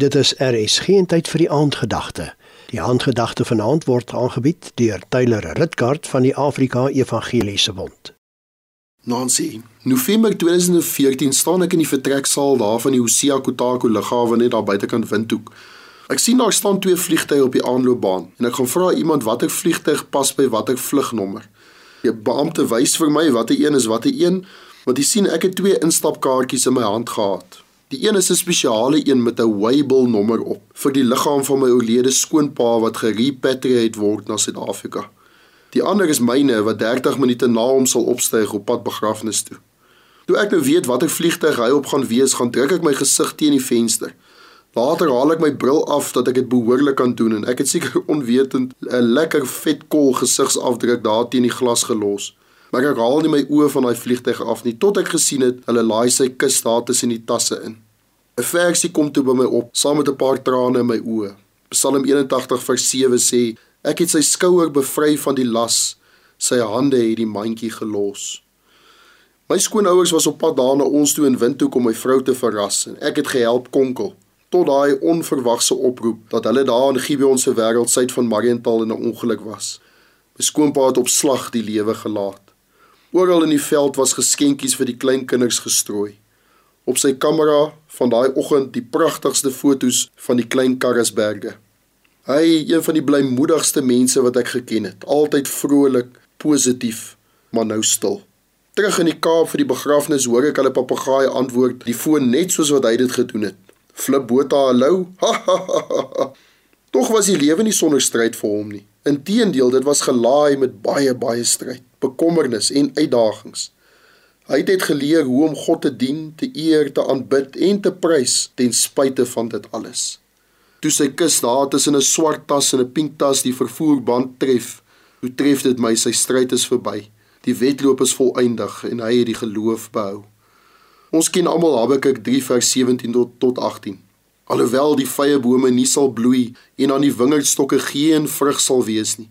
Dit is RSG en tyd vir die aandgedagte. Die aandgedagte vanaand word aangebied deur Tyler Ritkaart van die Afrika Evangeliese Bond. Nancy, November 2014 staan ek in die vertreksaal daar van die Hosea Kotako lughawe net daar buitekant Windhoek. Ek sien daar staan twee vliegtye op die aanloopbaan en ek gaan vra iemand watter vliegtyg pas by watter vlugnommer. Die beampte wys vir my watter een is watter een, want jy sien ek het twee instapkaartjies in my hand gehad. Die een is 'n spesiale een met 'n Weibull nommer op vir die liggaam van my oorlede skoonpa wat gerepatriate word na Suid-Afrika. Die ander is myne wat 30 minute na hom sal opstyg op pad begrafnis toe. Toe ek nou weet watter vliegtyg hy op gaan wees, gaan druk ek my gesig teen die venster. Later haal ek my bril af dat ek dit behoorlik kan doen en ek het seker onwetend 'n lekker vet kol gesigsafdruk daar teen die glas gelos. Maar ek haal nie my oë van daai vliegtyg af nie tot ek gesien het hulle laai sy kus daar tussen die tasse in. 'n Versie kom toe by my op saam met 'n paar trane in my oë. Psalm 81 vers 7 sê Ek het sy skouer bevry van die las, sy hande het die mandjie gelos. My skoonouers was op pad daar na ons toe in Windhoek om my vrou te verras en ek het gehelp konkel tot daai onverwagse oproep dat hulle daar in Gibeon se wêreld suid van Mariental in 'n ongeluk was. My skoonpa het op slag die lewe gelaat. Oral in die veld was geskenkies vir die klein kinders gestrooi. Op sy kamera van daai oggend die pragtigste fotos van die klein Karasberge. Hy, een van die blymoedigste mense wat ek geken het, altyd vrolik, positief, maar nou stil. Terug in die Kaap vir die begrafnis hoor ek hulle papegaai antwoord die foon net soos wat hy dit gedoen het. Flip Botha hallo. Tog was die lewe nie sonder stryd vir hom nie. Inteendeel, dit was gelaai met baie baie stryd, bekommernis en uitdagings. Hy het geleer hoe om God te dien, te eer, te aanbid en te prys ten spyte van dit alles. Toe sy kus daar tussen 'n swart tas en 'n pink tas die vervoerband tref, hoe tref dit my sy stryd is verby. Die wedloop is volëindig en hy het die geloof behou. Ons ken almal Habakuk 3 vers 17 tot tot 18. Alhoewel die vrye bome nie sal bloei en aan die wingerdstokke geen vrug sal wees nie.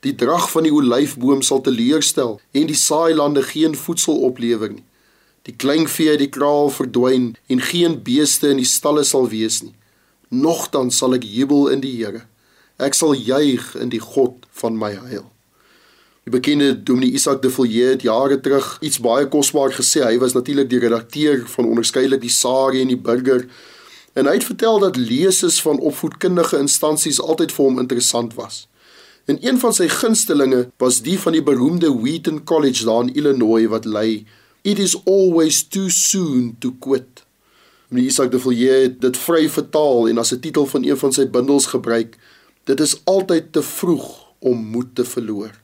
Die drag van die olyfboom sal teleurstel en die saailande geen voedsel oplewer nie. Die klein vee uit die kraal verdwyn en geen beeste in die stalle sal wees nie. Nogtans sal ek jubel in die Here. Ek sal juig in die God van my heil. Die bekende Dominee Isak de Villiers het jare terug iets baie kosbaar gesê. Hy was natuurlik die redakteur van onderskeidelik die Sari en die Burger. En hy het vertel dat leses van opvoedkundige instansies altyd vir hom interessant was. En een van sy gunstelinge was die van die beroemde Wheaton College daar in Illinois wat lei It is always too soon to quit. Dominee Isak de Villiers het dit vry vertaal en as 'n titel van een van sy bundels gebruik. Dit is altyd te vroeg om moed te verloor.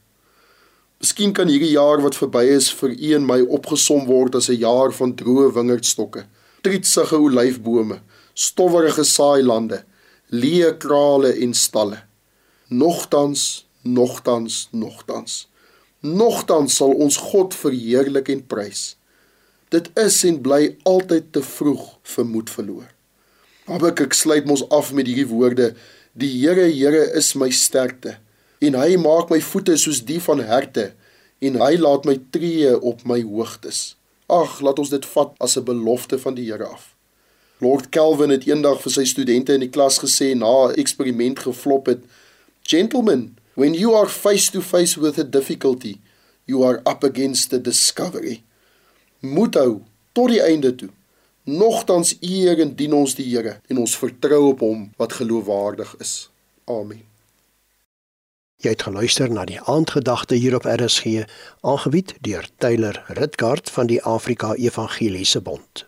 Miskien kan hierdie jaar wat verby is vir u en my opgesom word as 'n jaar van droë wingerdstokke, trietsige olyfbome, stowwerige saailande, leë krale en stalle. Nogtans, nogtans, nogtans. Nogtans sal ons God verheerlik en prys. Dit is en bly altyd te vroeg vir moed verloor. Habakuk sluit mos af met hierdie woorde: Die Here, Here is my sterkte en hy maak my voete soos die van herte en hy laat my tree op my hoogtes. Ag, laat ons dit vat as 'n belofte van die Here af. Lord Kelvin het eendag vir sy studente in die klas gesê na 'n eksperiment geflop het: "Gentlemen, when you are face to face with a difficulty, you are up against a discovery." Moet hou tot die einde toe. Nogtans eer en dien ons die Here en ons vertrou op hom wat geloofwaardig is. Amen. Jy het geluister na die aandgedagte hier op RSG, aangebied deur Tyler Ritgard van die Afrika Evangeliese Bond.